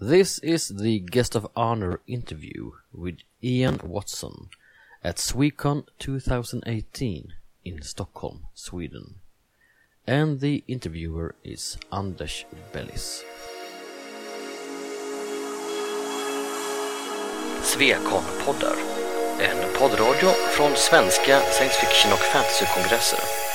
This is the guest of honor interview with Ian Watson at Swecon 2018 in Stockholm, Sweden. And the interviewer is Anders Bellis. Svekon-poddar. En poddradio från svenska science fiction och fantasykongresser.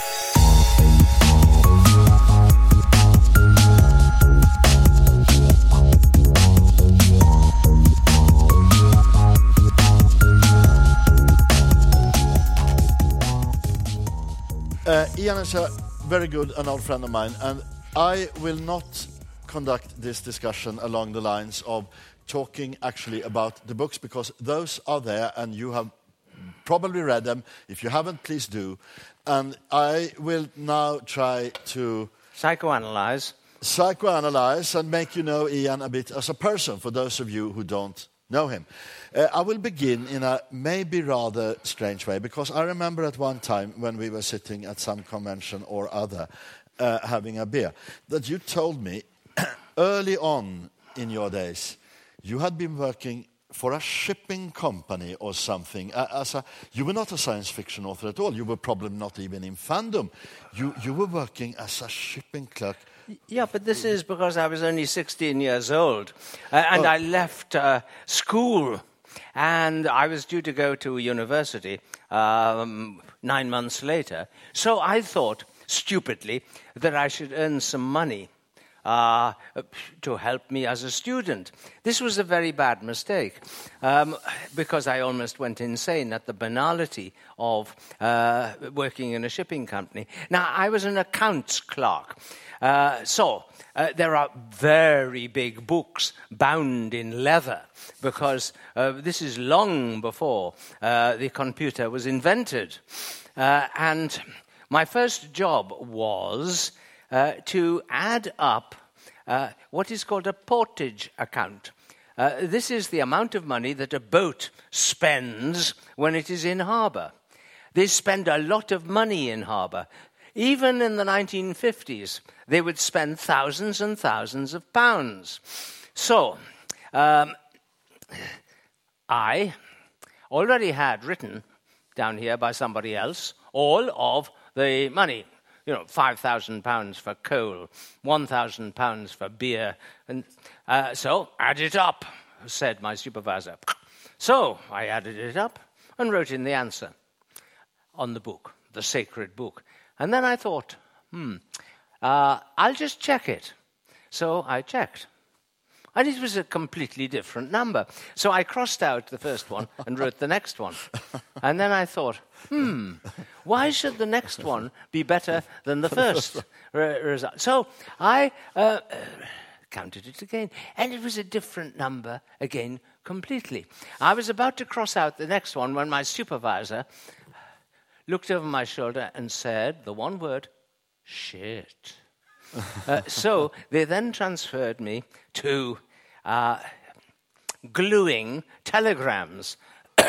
Ian is a very good and old friend of mine, and I will not conduct this discussion along the lines of talking actually about the books because those are there and you have probably read them. If you haven't, please do. And I will now try to Psychoanalyze. psychoanalyze and make you know Ian a bit as a person for those of you who don't know him. Uh, I will begin in a maybe rather strange way because I remember at one time when we were sitting at some convention or other uh, having a beer that you told me early on in your days you had been working for a shipping company or something. As a, you were not a science fiction author at all. You were probably not even in fandom. You, you were working as a shipping clerk. Yeah, but this is because I was only 16 years old. Uh, and Oh. I left uh, school. And I was due to go to university um, nine months later. So I thought, stupidly, that I should earn some money uh, to help me as a student. This was a very bad mistake um, because I almost went insane at the banality of uh, working in a shipping company. Now, I was an accounts clerk. Uh, so, uh, there are very big books bound in leather because uh, this is long before uh, the computer was invented. Uh, and my first job was uh, to add up uh, what is called a portage account. Uh, this is the amount of money that a boat spends when it is in harbour. They spend a lot of money in harbour. Even in the 1950s, they would spend thousands and thousands of pounds. So, um, I already had written down here by somebody else all of the money. You know, five thousand pounds for coal, one thousand pounds for beer, and uh, so add it up, said my supervisor. So I added it up and wrote in the answer on the book, the sacred book, and then I thought, hmm, uh, I'll just check it. So I checked. And it was a completely different number. So I crossed out the first one and wrote the next one. And then I thought, hmm, why should the next one be better than the first re- result? So I uh, uh, counted it again, and it was a different number again completely. I was about to cross out the next one when my supervisor looked over my shoulder and said the one word, shit. Uh, so they then transferred me to uh, gluing telegrams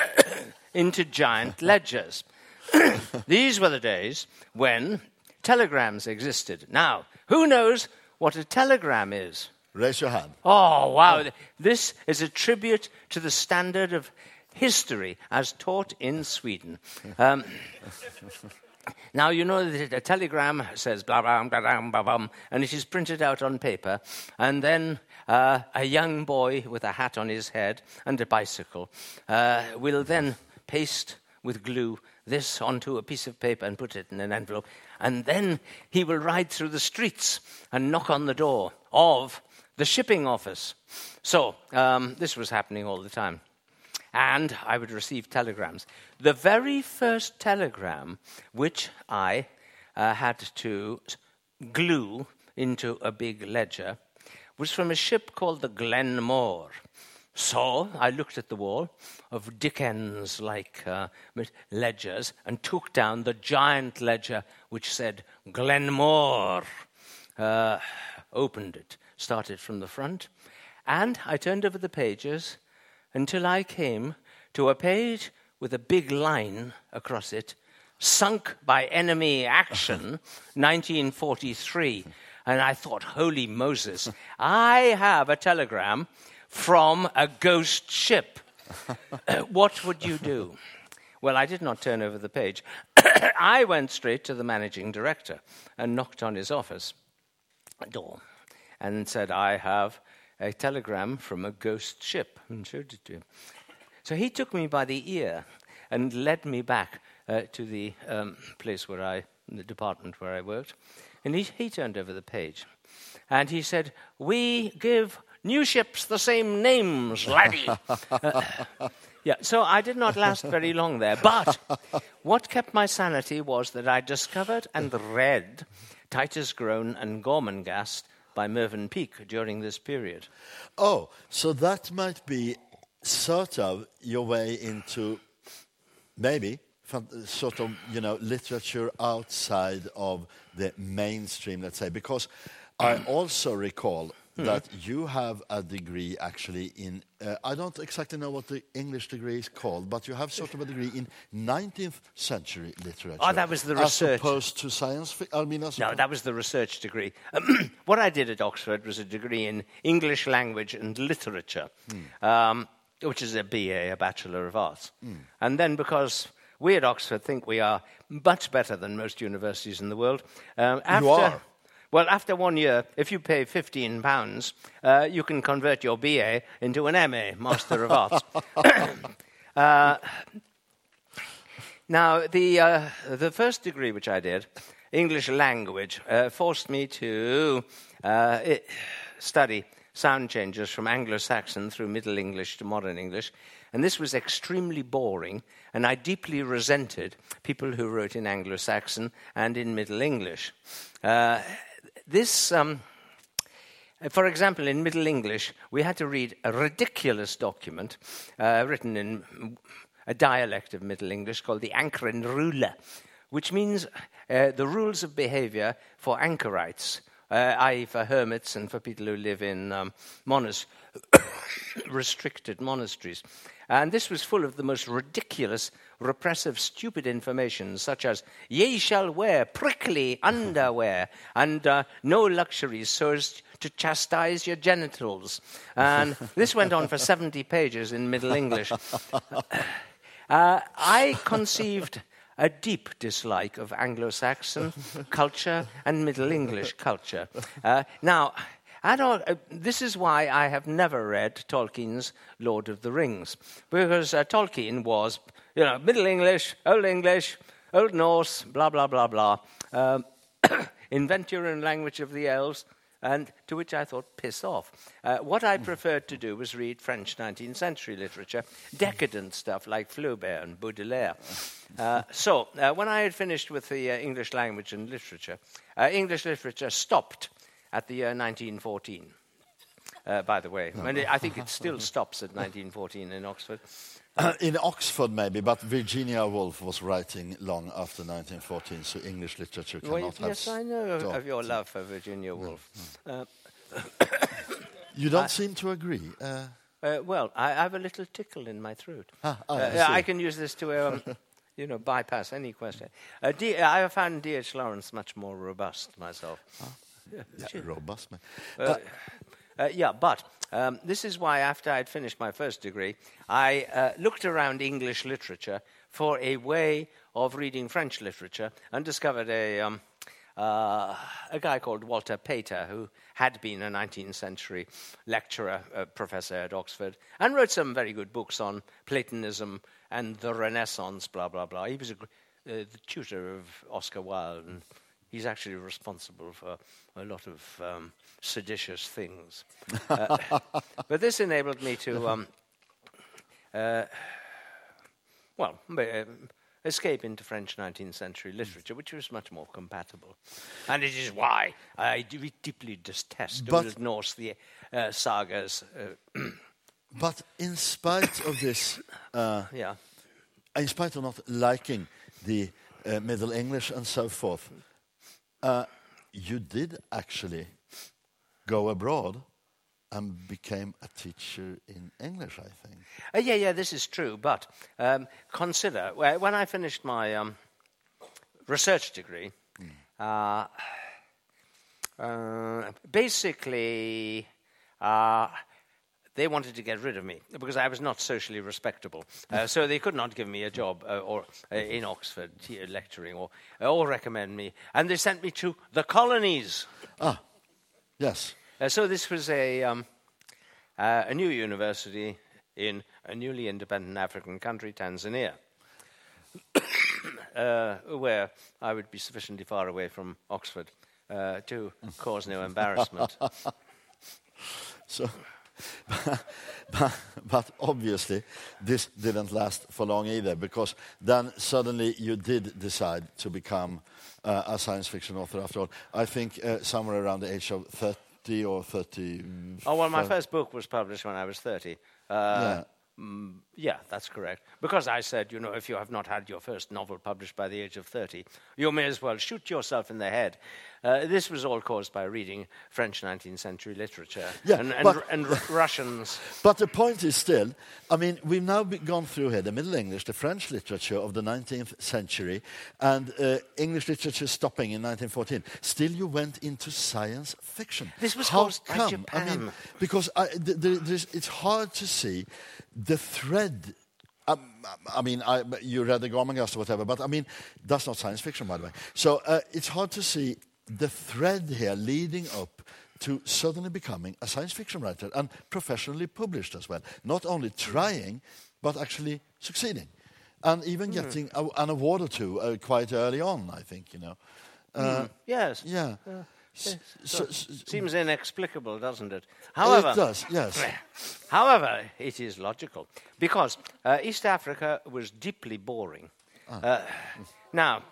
into giant ledgers. These were the days when telegrams existed. Now, who knows what a telegram is? Raise your hand. Oh, wow. This is a tribute to the standard of history as taught in Sweden. Um, now, you know that a telegram says blah, blah, blah, blah, blah, blah, and it is printed out on paper, and then uh, a young boy with a hat on his head and a bicycle uh, will then paste with glue this onto a piece of paper and put it in an envelope, and then he will ride through the streets and knock on the door of the shipping office. So, um, this was happening all the time and I would receive telegrams. The very first telegram which I uh, had to glue into a big ledger was from a ship called the Glenmore. So I looked at the wall of Dickens like uh, ledgers and took down the giant ledger which said Glenmore. Uh, opened it, started from the front, and I turned over the pages until I came to a page with a big line across it, sunk by enemy action, 1943. And I thought, holy Moses, I have a telegram from a ghost ship. Uh, what would you do? Well, I did not turn over the page. I went straight to the managing director and knocked on his office door and said, I have a telegram from a ghost ship, and showed it to him. So he took me by the ear and led me back uh, to the um, place where I, the department where I worked, and he, he turned over the page. And he said, We give new ships the same names, laddie. uh, yeah, so I did not last very long there. But what kept my sanity was that I discovered and read Titus Groan and Gormenghast by Mervyn Peake during this period. Oh, so that might be sort of your way into maybe sort of you know literature outside of the mainstream, let's say, because I also recall Mm. that you have a degree actually in, uh, I don't exactly know what the English degree is called, but you have sort of a degree in 19th century literature. Oh, that was the research. As opposed to science I mean, No, that was the research degree. what I did at Oxford was a degree in English language and literature, mm. um, which is a BA, a Bachelor of Arts. Mm. And then because we at Oxford think we are much better than most universities in the world. Um, after, you are. Well, after one year, if you pay £15, uh, you can convert your BA into an MA, Master of Arts. uh, now, the, uh, the first degree which I did, English language, uh, forced me to uh, study sound changes from Anglo Saxon through Middle English to Modern English. And this was extremely boring, and I deeply resented people who wrote in Anglo Saxon and in Middle English. Uh, this, um, for example, in Middle English, we had to read a ridiculous document uh, written in a dialect of Middle English called the Ancrene Rule, which means uh, the rules of behavior for anchorites, uh, i.e., for hermits and for people who live in um, monasteries, restricted monasteries. And this was full of the most ridiculous, repressive, stupid information, such as, ye shall wear prickly underwear and uh, no luxuries so as to chastise your genitals. And this went on for 70 pages in Middle English. Uh, I conceived a deep dislike of Anglo Saxon culture and Middle English culture. Uh, now, uh, this is why I have never read Tolkien's Lord of the Rings, because uh, Tolkien was, you know, Middle English, Old English, Old Norse, blah, blah, blah, blah, um, inventor and language of the elves, and to which I thought, piss off. Uh, what I preferred to do was read French 19th century literature, decadent stuff like Flaubert and Baudelaire. Uh, so, uh, when I had finished with the uh, English language and literature, uh, English literature stopped at the year 1914. Uh, by the way, and I think it still stops at 1914 in Oxford. Uh, in Oxford, maybe, but Virginia Woolf was writing long after 1914, so English literature cannot well, have. Yes, I know of your love for Virginia Woolf. Uh, you don't seem to agree. Uh, uh, well, I have a little tickle in my throat. Ah, ah, I, I, can use this to, um, you know, bypass any question. Uh, D- I found D.H. Lawrence much more robust myself. Ah. Yeah, robust man. Uh, yeah, but um, this is why, after I'd finished my first degree, I uh, looked around English literature for a way of reading French literature and discovered a, um, uh, a guy called Walter Pater, who had been a 19th century lecturer, uh, professor at Oxford, and wrote some very good books on Platonism and the Renaissance, blah, blah, blah. He was a, uh, the tutor of Oscar Wilde and he's actually responsible for a lot of um, seditious things. uh, but this enabled me to, um, uh, well, uh, escape into French 19th century literature, which was much more compatible. And it is why I deeply detest but, Norse, the uh, sagas. Uh, but in spite of this, uh, yeah. in spite of not liking the Middle English and so forth, uh, you did actually go abroad and became a teacher in English, I think. Uh, yeah, yeah, this is true. But um, consider when I finished my um, research degree, mm. uh, Uh, basically, uh, they wanted to get rid of me because I was not socially respectable. Uh, so they could not give me a job uh, or uh, in Oxford lecturing or, or recommend me. And they sent me to the colonies. Ah, yes. Uh, so this was a, um, uh, a new university in a newly independent African country, Tanzania, uh, where I would be sufficiently far away from Oxford uh, to cause no embarrassment. So, but, but obviously, this didn't last for long either, because then suddenly you did decide to become uh, a science fiction author after all. I think uh, somewhere around the age of 30 or 30. Oh, well, my first book was published when I was 30. Uh, Yeah. Mm, yeah, that's correct. Because I said, you know, if you have not had your first novel published by the age of 30, you may as well shoot yourself in the head. Uh, this was all caused by reading French 19th century literature Yeah, and, and, but- and R- Russians. But the point is still, I mean, we've now be- gone through here the Middle English, the French literature of the 19th century, and uh, English literature stopping in 1914. Still, you went into science fiction. This was How caused by come? I mean, because I, th- th- it's hard to see the thread. Um, I mean, I, you read the Gormenghast or whatever, but I mean, that's not science fiction, by the way. So uh, it's hard to see the thread here leading up to suddenly becoming a science fiction writer and professionally published as well. Not only trying, but actually succeeding. And even getting a, an award or two uh, quite early on, I think, you know. Uh, Yes. Yeah. S- so- Seems inexplicable, doesn't it? However, it does, yes. However, it is logical because uh, East Africa was deeply boring. Uh, now,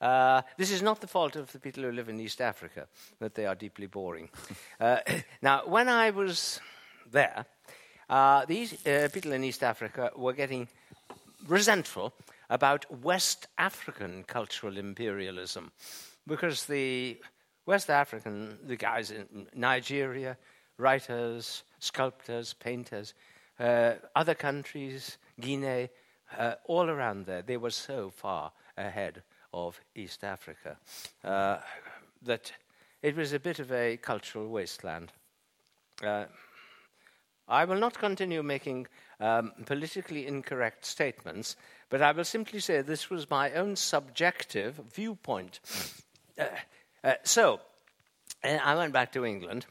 uh, this is not the fault of the people who live in East Africa that they are deeply boring. uh, now, when I was there, uh, these uh, people in East Africa were getting resentful about West African cultural imperialism because the West African, the guys in Nigeria, writers, sculptors, painters, uh, other countries, Guinea, uh, all around there, they were so far ahead of East Africa uh, that it was a bit of a cultural wasteland. Uh, I will not continue making um, politically incorrect statements, but I will simply say this was my own subjective viewpoint. Uh, uh, so, uh, I went back to England,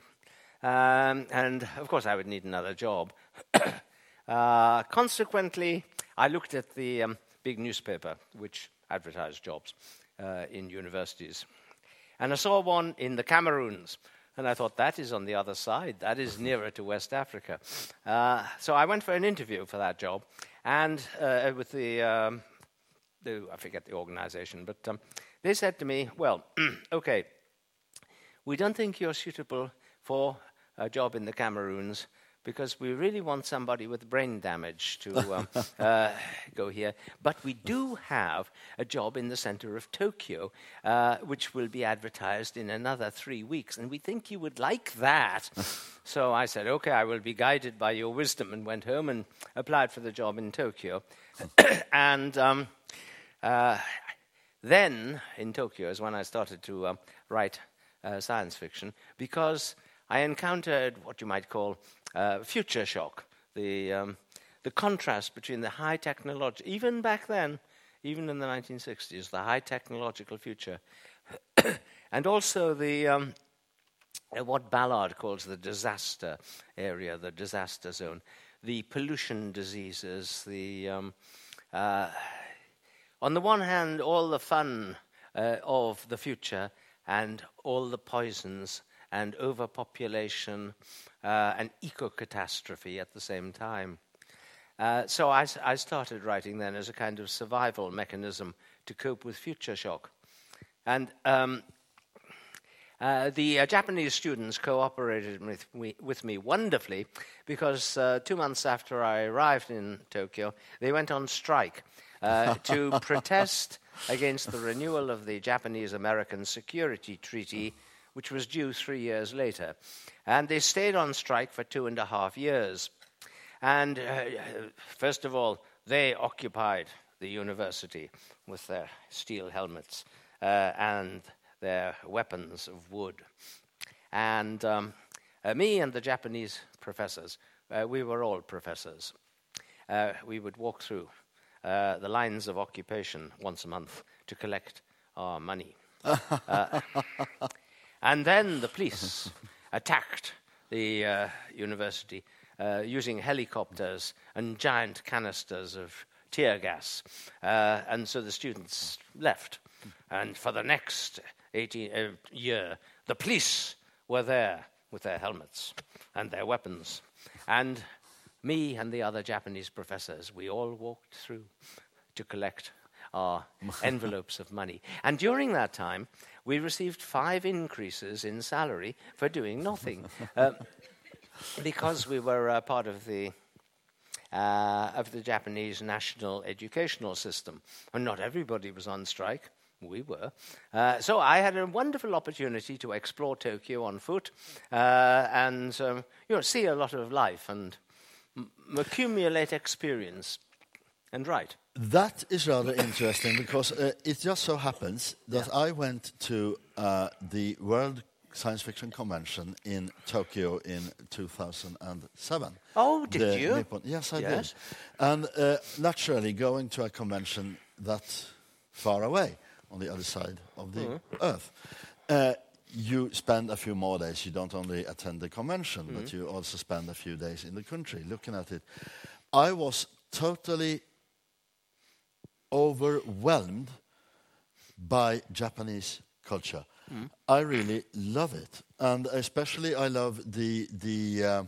um, and of course, I would need another job. uh, consequently, I looked at the um, big newspaper which advertised jobs uh, in universities. And I saw one in the Cameroons. And I thought, that is on the other side. That is nearer to West Africa. Uh, so I went for an interview for that job. And with the, um, the, I forget the organization, but um, they said to me, well, okay, we don't think you're suitable for a job in the Cameroons because we really want somebody with brain damage to um, uh, go here. But we do have a job in the center of Tokyo, uh, which will be advertised in another three weeks, and we think you would like that. so I said, okay, I will be guided by your wisdom, and went home and applied for the job in Tokyo. and um, uh, then in Tokyo is when I started to um, write uh, science fiction because I encountered what you might call uh, future shock, the, um, the contrast between the high technology, even back then, even in the 1960s, the high technological future, and also the, um, uh, what Ballard calls the disaster area, the disaster zone, the pollution diseases, the. Um, uh, on the one hand, all the fun uh, of the future and all the poisons and overpopulation uh, and eco catastrophe at the same time. Uh, so I started writing then as a kind of survival mechanism to cope with future shock. And um, uh, the uh, Japanese students cooperated with me, with me wonderfully because uh, two months after I arrived in Tokyo, they went on strike uh, to protest against the renewal of the Japanese American Security Treaty, which was due three years later. And they stayed on strike for two and a half years. And uh, first of all, they occupied the university with their steel helmets uh, and their weapons of wood. And um, uh, me and the Japanese professors, uh, we were all professors. Uh, we would walk through uh, the lines of occupation once a month to collect our money. Uh, and then the police attacked the uh, university uh, using helicopters and giant canisters of tear gas. Uh, and so the students left. And for the next 18 uh, year, the police were there with their helmets and their weapons. And me and the other Japanese professors, we all walked through to collect our envelopes of money. And during that time, we received five increases in salary for doing nothing. Uh, because we were uh, part of the uh, of the Japanese national educational system, and not everybody was on strike. We were. Uh, so I had a wonderful opportunity to explore Tokyo on foot uh, and um, you know, see a lot of life and m- accumulate experience and write. That is rather interesting because uh, it just so happens that Yeah. I went to uh, the World Science Fiction Convention in Tokyo in 2007. Oh, did The you? Nippon- yes, I Yes. did. And uh, naturally, going to a convention that far away on the other side of the Mm-hmm. earth, uh, you spend a few more days. You don't only attend the convention, Mm-hmm. but you also spend a few days in the country looking at it. I was totally overwhelmed by Japanese culture. I really love it, and especially I love the the uh,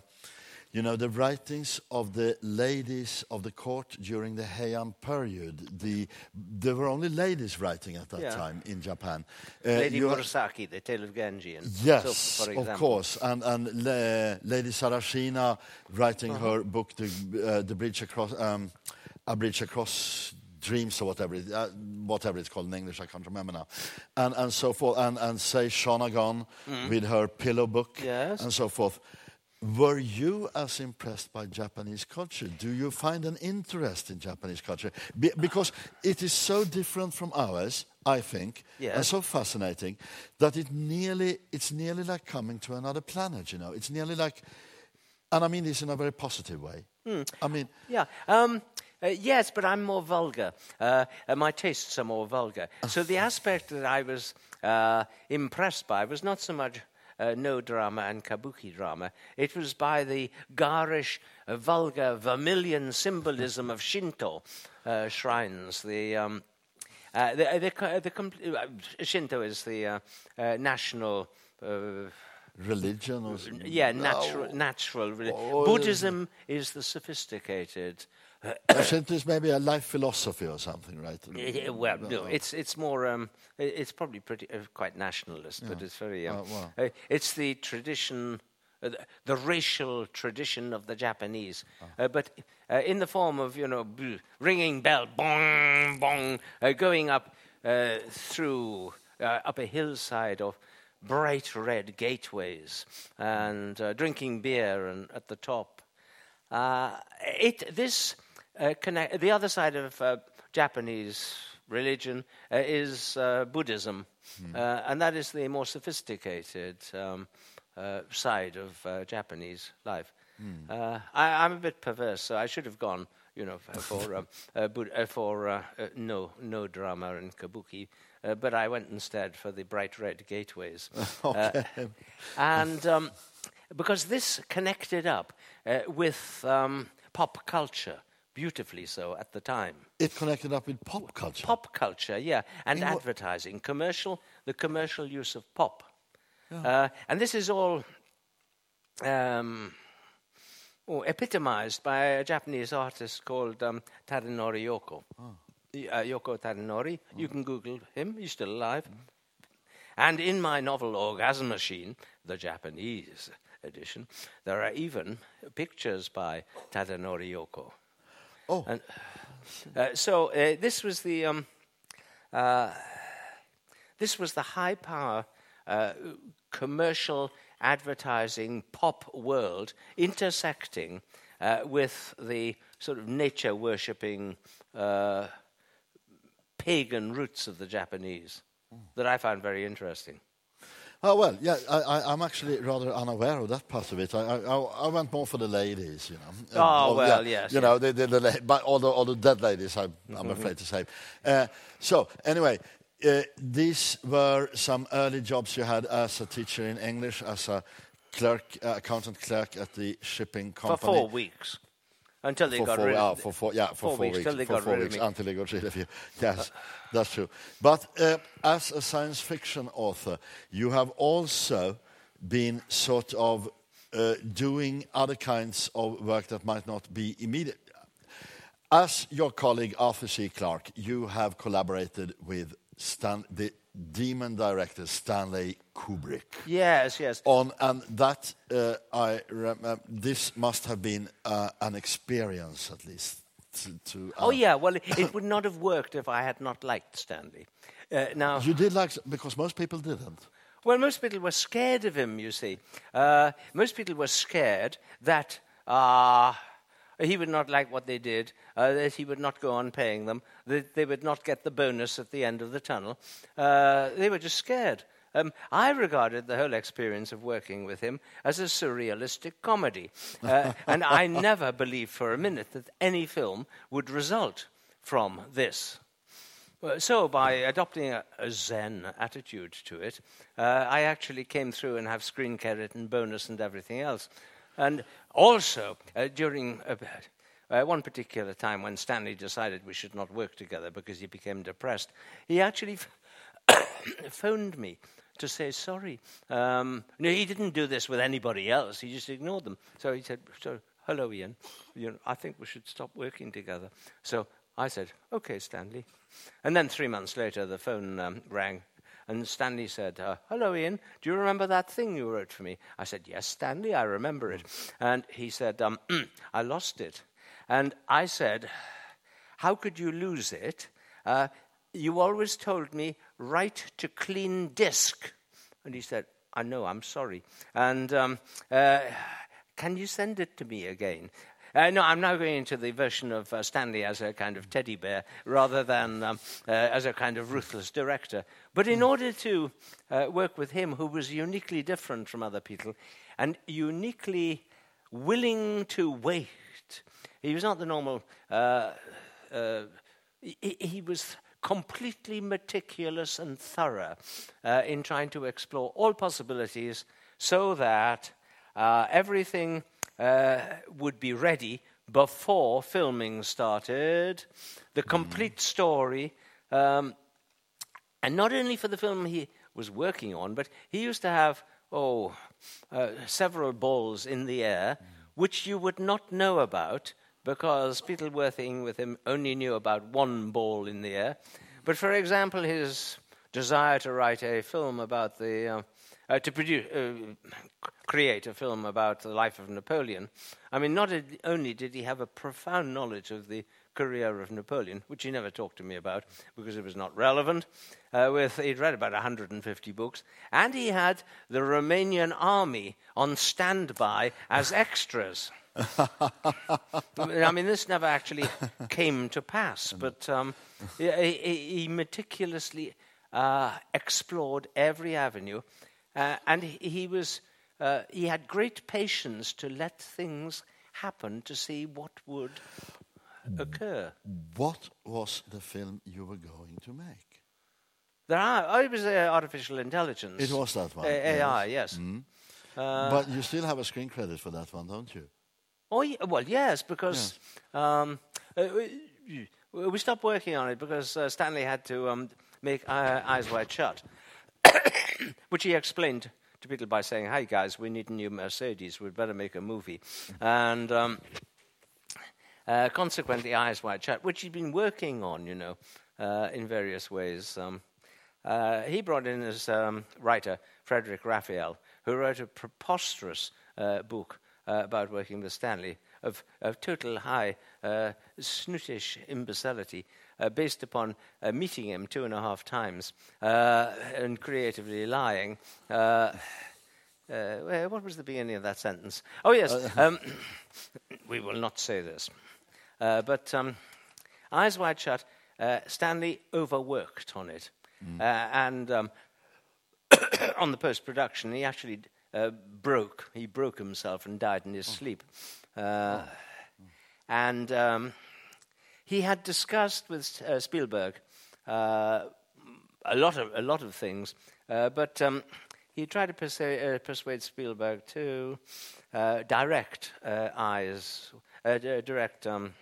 you know the writings of the ladies of the court during the Heian period. The there were only ladies writing at that Yeah. time in Japan. Uh, Lady Murasaki, The Tale of Genji. And Yes, so, for of course, and and Le- Lady Sarashina writing Uh-huh. her book, the uh, the bridge across, um, a bridge across dreams or whatever, it, uh, whatever it's called in English, I can't remember now, and and so forth, and and Sei Shonagon with her pillow book, Mm. Yes. and so forth. Were you as impressed by Japanese culture? Do you find an interest in Japanese culture? Be- because it is so different from ours, I think, and so fascinating that it nearly it's nearly like coming to another planet. You know, it's nearly like, and I mean this in a very positive way. I mean, Yeah. Um, uh, yes, but I'm more vulgar. Uh, uh, my tastes are more vulgar. So the aspect that I was uh, impressed by was not so much uh, Noh drama and kabuki drama. It was by the garish, uh, vulgar, vermilion symbolism of Shinto uh, shrines. The um, uh, the, the, the compl- uh, Shinto is the uh, uh, national. Uh, religion or yeah, natural. Natural. reli- Oh, Buddhism is the sophisticated. Shinto is maybe a life philosophy or something, right? Yeah, yeah, well, no, it's it's more. Um, it's probably pretty uh, quite nationalist, but it's very. Um, wow. uh, it's the tradition, uh, the, the racial tradition of the Japanese, Oh. uh, but uh, in the form of you know ringing bell, bong bong, uh, going up uh, through uh, up a hillside of bright red gateways and uh, drinking beer and at the top. Uh, it, this uh, connect, the other side of uh, Japanese religion uh, is uh, Buddhism, uh, and that is the more sophisticated um, uh, side of uh, Japanese life. Uh, I, I'm a bit perverse, so I should have gone, you know, for um, uh, uh, for uh, uh, no Noh drama and kabuki, uh, but I went instead for the bright red gateways. Uh, and um, because this connected up uh, with um, pop culture, beautifully so at the time. It connected up with pop culture. Pop culture, yeah, and In advertising, commercial, the commercial use of pop. Uh, and this is all um, oh, epitomized by a Japanese artist called um, Tadanori Yokoo. Y- Uh, Yokoo Tadanori. You can Google him, he's still alive. And in my novel Orgasm Machine, the Japanese edition, there are even pictures by Tadanori Yokoo. Oh, And, uh, so uh, this was the um, uh, this was the high power uh, commercial advertising pop world intersecting uh, with the sort of nature worshipping uh, pagan roots of the Japanese. that I found very interesting. Oh well, yeah. I, I, I'm actually rather unaware of that part of it. I, I, I went more for the ladies, you know. Oh, well, yes, You know, the, the, the, la- but all the, all the dead ladies, I, I'm afraid to say. Uh, so anyway, uh, these were some early jobs you had as a teacher in English, as a clerk, uh, accountant clerk at the shipping company. For four weeks. Until they For got four, rid of for four, yeah, for four four, weeks, weeks, till they for got four rid of weeks me. until they got rid of you. Yes, that's true. But uh, as a science fiction author, you have also been sort of uh, doing other kinds of work that might not be immediate. As your colleague Arthur C. Clarke, you have collaborated with Stan, the demon director Stanley Kubrick Yes, yes. on, and that uh, I rem- uh, this must have been uh, an experience at least. To, to uh, Oh, yeah, well, it, it would not have worked if I had not liked Stanley. Uh, now, You did like because most people didn't. Well, most people were scared of him, you see. Uh, most people were scared that uh, he would not like what they did, uh, that he would not go on paying them, that they would not get the bonus at the end of the tunnel. Uh, they were just scared. Um, I regarded the whole experience of working with him as a surrealistic comedy. Uh, and I never believed for a minute that any film would result from this. So, by adopting a, a Zen attitude to it, uh, I actually came through and have screen credit and bonus and everything else. And also, uh, during uh, uh, one particular time when Stanley decided we should not work together because he became depressed, he actually phoned me to say sorry. Um, no, he didn't do this with anybody else. He just ignored them. So he said, so, "Hello, Ian. You know, I think we should stop working together." So I said, "Okay, Stanley." And then three months later, the phone um, rang, and Stanley said, uh, "Hello, Ian. Do you remember that thing you wrote for me?" I said, "Yes, Stanley, I remember it." And he said, um, "I lost it." And I said, "How could you lose it?" Uh, you always told me, write to clean disk. And he said, I know, I'm sorry. And um, uh, can you send it to me again? Uh, no, I'm now going into the version of uh, Stanley as a kind of teddy bear rather than um, uh, as a kind of ruthless director. But in order to uh, work with him, who was uniquely different from other people and uniquely willing to wait, he was not the normal. Uh, uh, he, he was completely meticulous and thorough uh, in trying to explore all possibilities so that uh, everything uh, would be ready before filming started, the complete story. Um, and not only for the film he was working on, but he used to have, oh, uh, several balls in the air, which you would not know about because with him only knew about one ball in the air. But for example, his desire to write a film about the, uh, uh, to produce, uh, create a film about the life of Napoleon. I mean, not only did he have a profound knowledge of the career of Napoleon, which he never talked to me about because it was not relevant. Uh, with he'd read about 150 books, and he had the Romanian army on standby as extras. I mean, this never actually came to pass, but um, he, he, meticulously uh, explored every avenue, uh, and he, he was uh, he had great patience to let things happen to see what would occur. What was the film you were going to make? There are. Oh, it was uh, artificial intelligence. It was that one. Uh, AI, yes. yes. but you still have a screen credit for that one, don't you? Oh, yeah, well, yes, because um, uh, we, we stopped working on it because uh, Stanley had to um, make uh, Eyes Wide Shut, which he explained to people by saying, "Hi guys, we need a new Mercedes. We'd better make a movie," and. Um, uh, consequently, Eyes Wide Shut, which he'd been working on, you know, uh, in various ways. Um, uh, he brought in his um, writer, Frederic Raphael, who wrote a preposterous uh, book uh, about working with Stanley of, of total high, uh, snootish imbecility, uh, based upon uh, meeting him two and a half times uh, and creatively lying. Uh, uh, what was the beginning of that sentence? Oh, yes. Um, we will not say this. Uh, but um, Eyes Wide Shut, uh, Stanley overworked on it. Uh, and um, on the post production, he actually uh, broke. He broke himself and died in his sleep. Uh, and um, he had discussed with uh, Spielberg uh, a lot of a lot of things, uh, but um, he tried to persuade, uh, persuade Spielberg to uh, direct uh, eyes, uh, direct um,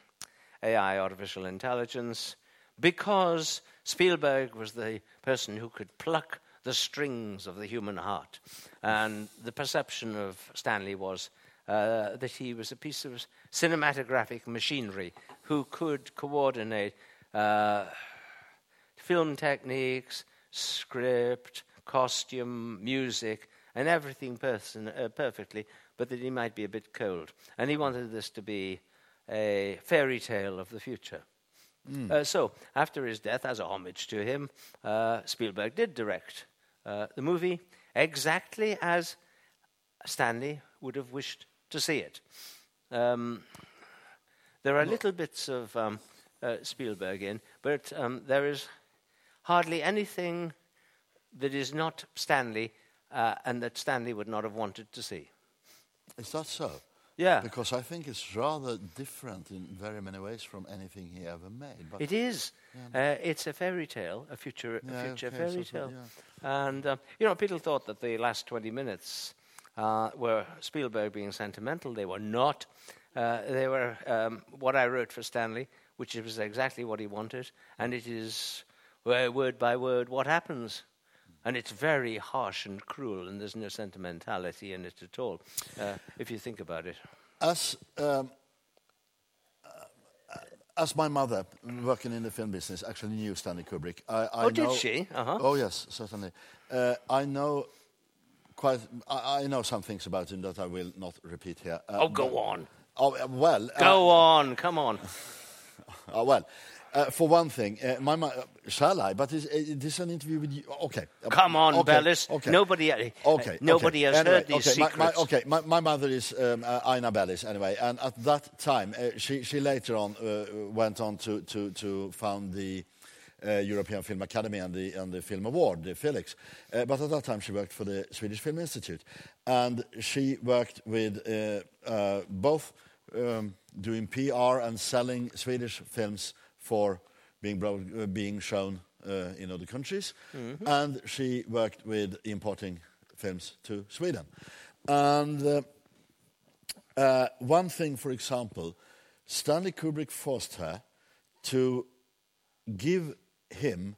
AI, artificial intelligence, because Spielberg was the person who could pluck the strings of the human heart, and the perception of Stanley was uh, that he was a piece of cinematographic machinery who could coordinate uh, film techniques, script, costume, music, and everything person, uh, perfectly, but that he might be a bit cold. And he wanted this to be a fairy tale of the future. Uh, so, after his death, as a homage to him, uh, Spielberg did direct uh, the movie exactly as Stanley would have wished to see it. Um, there are little bits of um, uh, Spielberg in, but um, there is hardly anything that is not Stanley uh, and that Stanley would not have wanted to see. Is that so? Yeah. Because I think it's rather different in very many ways from anything he ever made. But It is. Uh, it's a fairy tale, a future, a Yeah, future okay, fairy so- tale. And, um, you know, people thought that the last 20 minutes uh, were Spielberg being sentimental. They were not. Uh, they were um, what I wrote for Stanley, which was exactly what he wanted. And it is, uh, word by word, what happens. And it's very harsh and cruel, and there's no sentimentality in it at all, uh, if you think about it. as um, uh, as my mother, working in the film business, actually knew Stanley Kubrick. I, I Oh, did she? Uh-huh. Oh yes, certainly. Uh, I know quite. I, I know some things about him that I will not repeat here. Uh, Oh, go but- on. Oh well. Go uh, on, come on. uh, well, uh, for one thing, uh, my mo- uh, shall I? But is, uh, this an interview with you? Okay. Come on, okay, Bellis. Okay. Nobody, uh, Okay. nobody okay. has Anyway, heard these okay, secrets. My, okay, my, my mother is um, Aina Bellis, anyway, and at that time, uh, she, she later on uh, went on to, to, to found the uh, European Film Academy and the, and the Film Award, the Felix. Uh, but at that time, she worked for the Swedish Film Institute. And she worked with uh, uh, both um, doing PR and selling Swedish films for being, uh, being shown uh, in other countries. And she worked with importing films to Sweden. And uh, uh, one thing, for example, Stanley Kubrick forced her to give him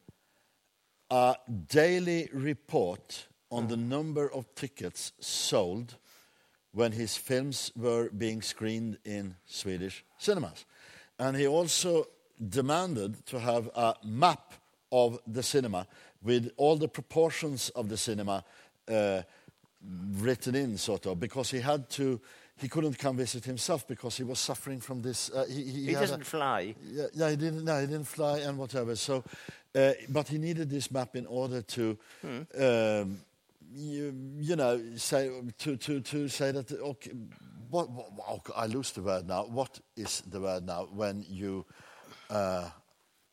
a daily report on the number of tickets sold when his films were being screened in Swedish cinemas. And he also demanded to have a map of the cinema with all the proportions of the cinema uh, written in, sort of, because he had to. He couldn't come visit himself because he was suffering from this. Uh, he, he, he doesn't fly. yeah, yeah, he didn't. No, he didn't fly and whatever. So, uh, but he needed this map in order to, um, you, you know, say to to to say that. Okay, what, what, I lose the word now. What is the word now when you uh,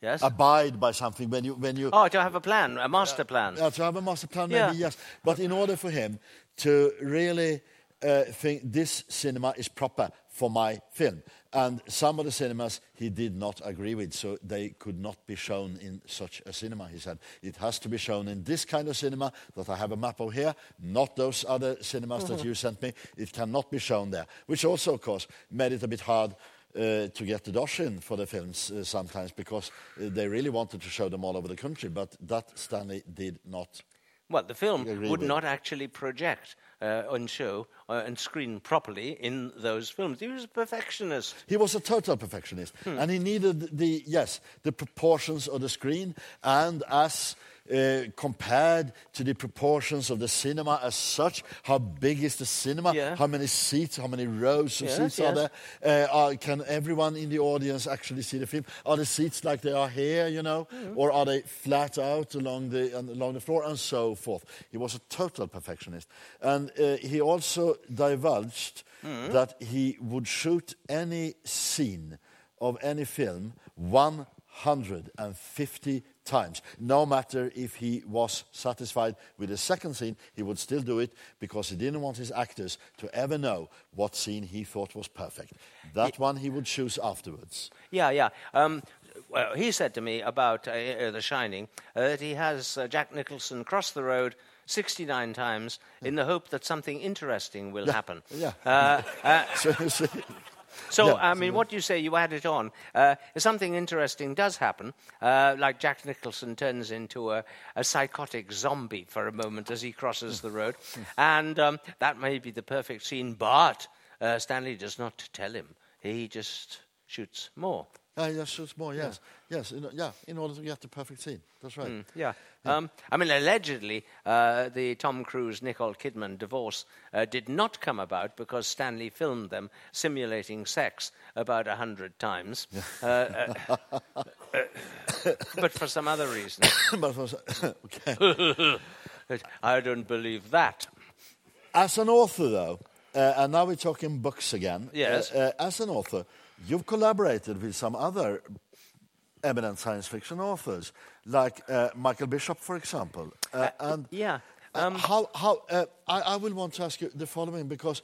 Yes. abide by something? When you when you oh, to have a plan, a master plan. yeah, to have a master plan, maybe Yeah. yes. But in order for him to really uh, think this cinema is proper for my film, and some of the cinemas he did not agree with, so they could not be shown in such a cinema. He said it has to be shown in this kind of cinema that I have a map of here, not those other cinemas that you sent me. It cannot be shown there, which also, of course, made it a bit hard. Uh, to get the dosh in for the films uh, sometimes because uh, they really wanted to show them all over the country, but that Stanley did not Well, the film would with. not actually project uh, and show uh, and screen properly in those films. He was a perfectionist. He was a total perfectionist, and he needed the yes the proportions of the screen, and as uh, compared to the proportions of the cinema as such, how big is the cinema? Yeah. How many seats? How many rows of Yes, seats are there? Uh, are, can everyone in the audience actually see the film? Are the seats like they are here, you know, Mm-hmm. or are they flat out along the along the floor, and so forth? He was a total perfectionist, and uh, he also divulged Mm-hmm. that he would shoot any scene of any film 150 times. No matter if he was satisfied with the second scene, he would still do it because he didn't want his actors to ever know what scene he thought was perfect. That one he would choose afterwards. Yeah, yeah. Um, well, he said to me about uh, uh, The Shining uh, that he has uh, Jack Nicholson cross the road 69 times in the hope that something interesting will happen. Yeah. Uh, So, so- Yeah, I mean, what you say, you add it on. Uh, something interesting does happen, uh, like Jack Nicholson turns into a, a psychotic zombie for a moment as he crosses the road, and um, that may be the perfect scene, but uh, Stanley does not tell him. He just shoots more. Yes, shoots more, yes. Yes, in, yeah, in order to get the perfect scene. That's right. Mm, yeah. Um, I mean, allegedly, uh, the Tom Cruise Nicole Kidman divorce uh, did not come about because Stanley filmed them simulating sex about a hundred times, uh, uh, but for some other reason. But was- okay. I don't believe that. As an author, though, uh, and now we're talking books again. Yes. Uh, as an author, you've collaborated with some other eminent science fiction authors, like uh, Michael Bishop, for example. Uh, and Yeah. uh, Um, how, how, uh, I, I will want to ask you the following because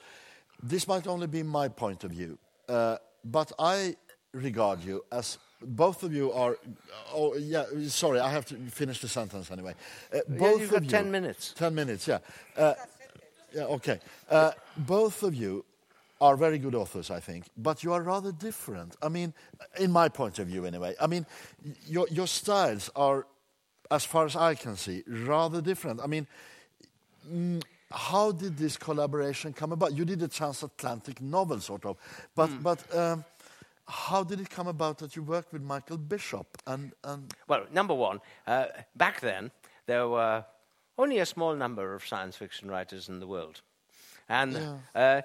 this might only be my point of view, uh, but I regard you as both of you are. Oh, yeah. Sorry, I have to finish the sentence anyway. Uh, both you've of got you, 10 minutes. Ten minutes, yeah. Uh, yeah, okay. Uh, both of you are very good authors, I think, but you are rather different. I mean, in my point of view, anyway. I mean, your, your styles are, as far as I can see, rather different. I mean, mm, how did this collaboration come about? You did a transatlantic novel, sort of, but but um, how did it come about that you worked with Michael Bishop? And and Well, number one, uh, back then, there were only a small number of science fiction writers in the world. And uh,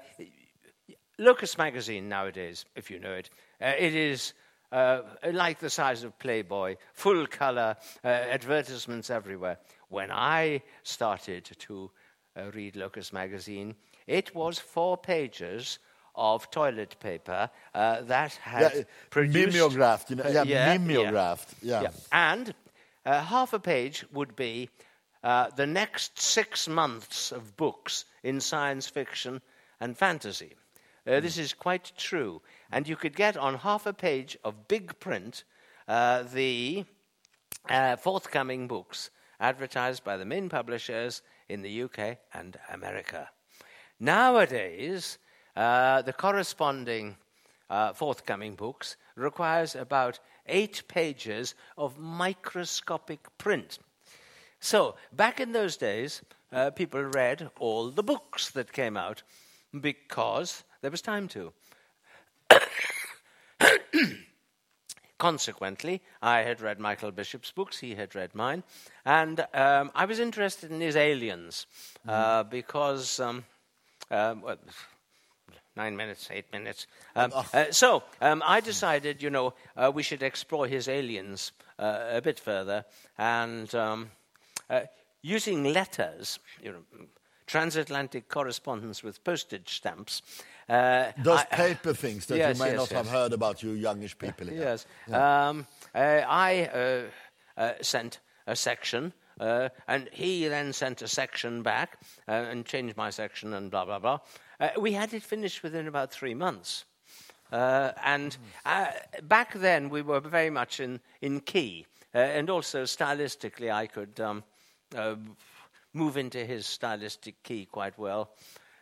Locus magazine nowadays, if you know it, uh, it is uh, like the size of Playboy, full color, uh, advertisements everywhere. When I started to uh, read Locus magazine, it was four pages of toilet paper uh, that had yeah, produced mimeographed, you know, uh, yeah, yeah, mimeographed, yeah. yeah. And uh, half a page would be uh, the next six months of books in science fiction and fantasy. Uh, this is quite true. And you could get on half a page of big print uh, the uh, forthcoming books advertised by the main publishers in the UK and America. Nowadays, uh, the corresponding uh, forthcoming books requires about eight pages of microscopic print. So, back in those days, uh, people read all the books that came out because there was time to. Consequently, I had read Michael Bishop's books, he had read mine, and um, I was interested in his aliens uh, because, um, um, well, nine minutes, eight minutes. Um, uh, so um, I decided, you know, uh, we should explore his aliens uh, a bit further, and um, uh, using letters, you know, transatlantic correspondence with postage stamps. Uh, Those I- paper things that Yes, you may yes, not have heard about, you youngish people. here. Yes. Um, uh, I uh, uh, sent a section, uh, and he then sent a section back uh, and changed my section and blah, blah, blah. Uh, we had it finished within about three months. Uh, and uh, back then, we were very much in, in key. Uh, and also, stylistically, I could um, uh, move into his stylistic key quite well.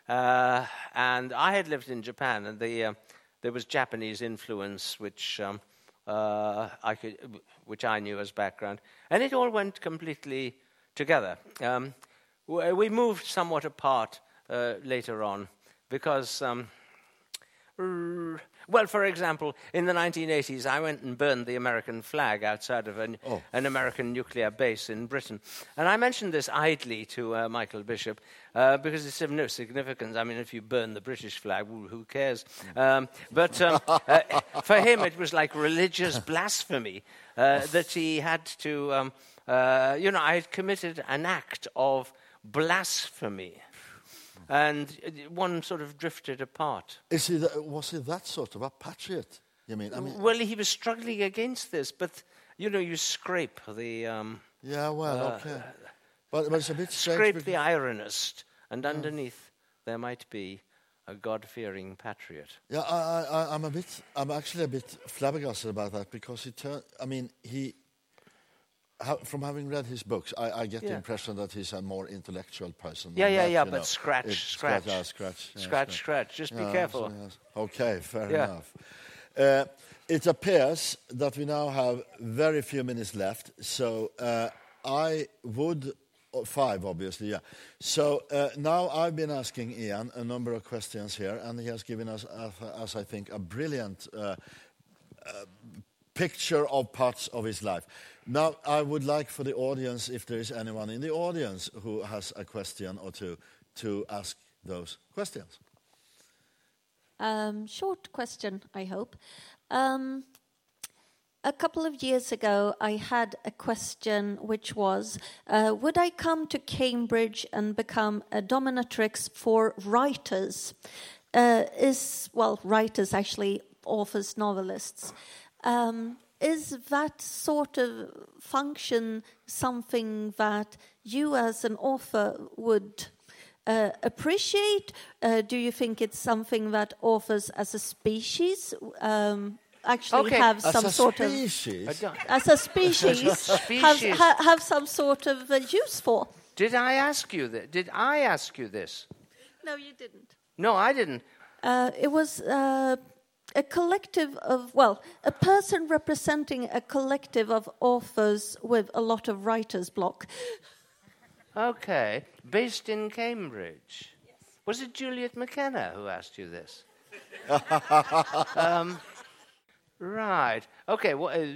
Uh, and I had lived in Japan, and the, uh, there was Japanese influence, which um, uh, I could, which I knew as background, and it all went completely together. Um, we moved somewhat apart uh, later on because. Um, well, for example, in the 1980s, I went and burned the American flag outside of an, Oh. an American nuclear base in Britain. And I mentioned this idly to uh, Michael Bishop uh, because it's of no significance. I mean, if you burn the British flag, who cares? Um, but um, uh, for him, it was like religious blasphemy uh, that he had to, um, uh, you know, I had committed an act of blasphemy. And uh, one sort of drifted apart. Is he that, was he that sort of a patriot? You mean? I mean, Well, he was struggling against this, but you know, you scrape the um, Yeah, well, okay. But, but it's a bit strange. scrape the ironist, and underneath there might be a God-fearing patriot. Yeah, I, I, I- I'm a bit. I'm actually a bit flabbergasted about that because he turned. I mean, he. From having read his books, I, I get the impression that he's a more intellectual person. Yeah, yeah, that, yeah, but know. scratch, It- scratch. yeah, scratch, yeah, Scratch, scratch. Just be careful. yes. Okay, fair Yeah. enough. Uh, it appears that we now have very few minutes left, so uh, I would. oh, Five, obviously, yeah. So uh, now I've been asking Ian a number of questions here, and he has given us, uh, as I think, a brilliant uh, picture of parts of his life. Now, I would like for the audience, if there is anyone in the audience who has a question or two, to ask those questions. Um, short question, I hope. Um, a couple of years ago, I had a question which was uh, Would I come to Cambridge and become a dominatrix for writers? Uh, is, well, writers actually, authors, novelists. Um, is that sort of function something that you as an author would uh, appreciate? Uh, do you think it's something that authors as a species um, actually Okay. have As some a sort species, I don't- of as a species, have, Species. ha, have some sort of uh, use for? Did I ask you that? Did I ask you this? No, you didn't. No, I didn't. Uh, it was uh, a collective of, well, a person representing a collective of authors with a lot of writer's block. Okay. Based in Cambridge. Was it Juliet McKenna who asked you this? um, right. Okay. Well, uh,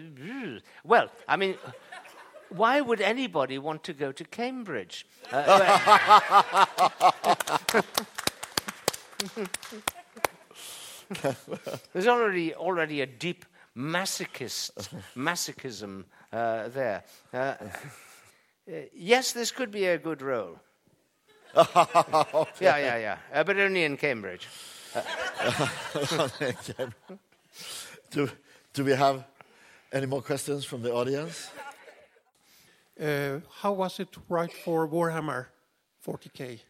well, I mean, why would anybody want to go to Cambridge? Uh, there's already already a deep masochist masochism uh, there. Uh, uh, yes, this could be a good role. Yeah, yeah, yeah. Uh, but only in Cambridge. do, do we have any more questions from the audience? Uh, how was it to write for Warhammer 40k?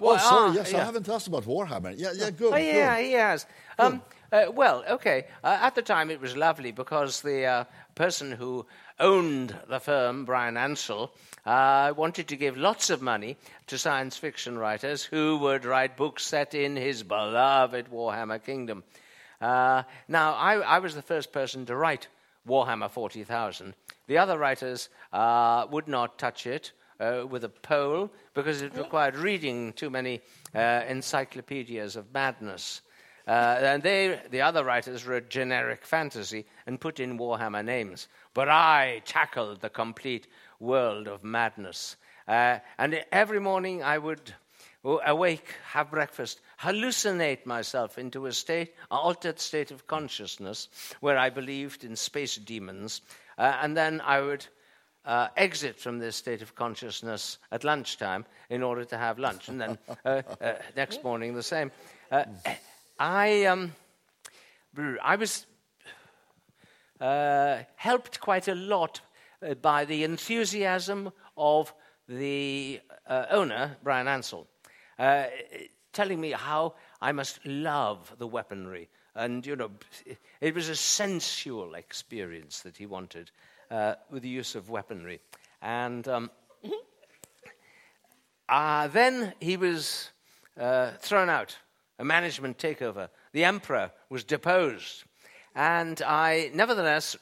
Oh, sorry, ah, yes, I haven't asked about Warhammer. Yeah, yeah, good. Oh, yeah, good. he has. Um, uh, well, okay. Uh, at the time, it was lovely because the uh, person who owned the firm, Bryan Ansell, uh, wanted to give lots of money to science fiction writers who would write books set in his beloved Warhammer kingdom. Uh, now, I, I was the first person to write Warhammer 40,000. The other writers uh, would not touch it uh, with a pole because it required reading too many uh, encyclopedias of madness. Uh, and they, the other writers, wrote generic fantasy and put in Warhammer names. But I tackled the complete world of madness. Uh, and every morning I would awake, have breakfast, hallucinate myself into a state, an altered state of consciousness where I believed in space demons. Uh, and then I would uh, exit from this state of consciousness at lunchtime in order to have lunch. And then uh, uh, next morning, the same. Uh, I, um, I was uh, helped quite a lot uh, by the enthusiasm of the uh, owner, Bryan Ansell, uh, telling me how I must love the weaponry. And, you know, it was a sensual experience that he wanted uh, with the use of weaponry. And um, uh, then he was uh, thrown out, a management takeover. The emperor was deposed. And I, nevertheless,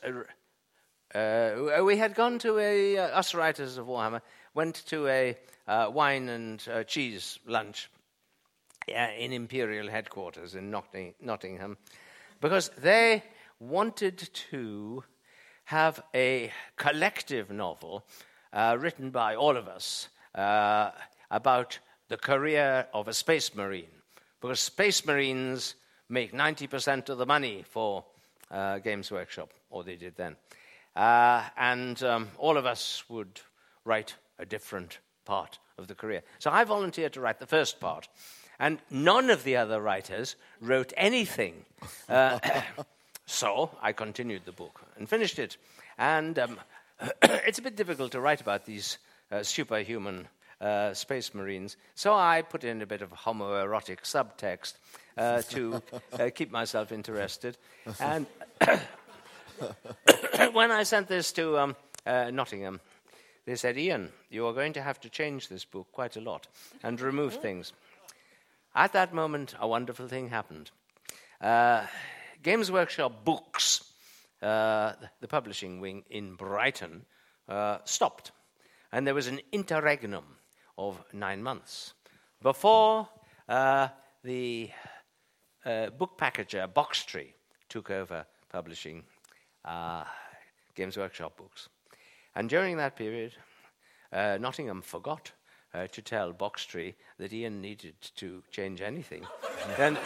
uh, uh, we had gone to a, uh, us writers of Warhammer, went to a wine and cheese lunch in Imperial headquarters in Notting- Nottingham because they wanted to have a collective novel uh, written by all of us uh, about the career of a space marine. Because space marines make 90% of the money for uh, Games Workshop, or they did then. Uh, and um, all of us would write a different part of the career. So I volunteered to write the first part. And none of the other writers wrote anything. Uh, so I continued the book and finished it. and um, it's a bit difficult to write about these uh, superhuman uh, space marines, so I put in a bit of homoerotic subtext uh, to uh, keep myself interested. And when I sent this to um, uh, Nottingham, they said, Ian, you are going to have to change this book quite a lot and remove things. At that moment, a wonderful thing happened. Games Workshop Books, uh, the publishing wing in Brighton, uh, stopped. And there was an interregnum of nine months before uh, the uh, book packager Boxtree took over publishing uh, Games Workshop books. And during that period, uh, Nottingham forgot uh, to tell Boxtree that Ian needed to change anything. and,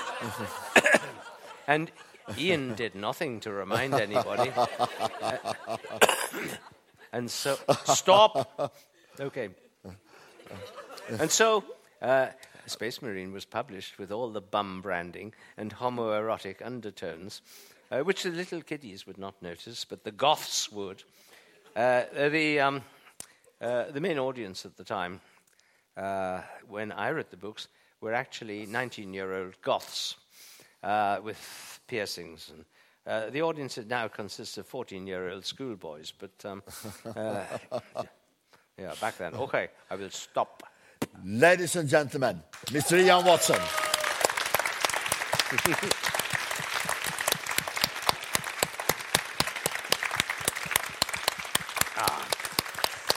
and Ian did nothing to remind anybody. and so, stop. Okay. And so, uh, Space Marine was published with all the bum branding and homoerotic undertones, uh, which the little kiddies would not notice, but the goths would. Uh, the, um, uh, the main audience at the time, uh, when I read the books, were actually 19 year old goths uh, with piercings. And, uh, the audience now consists of 14 year old schoolboys, but um, yeah, back then. Okay, I will stop. Ladies and gentlemen, Mr. Ian Watson.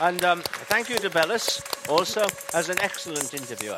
And um, thank you to Bellis also as an excellent interviewer.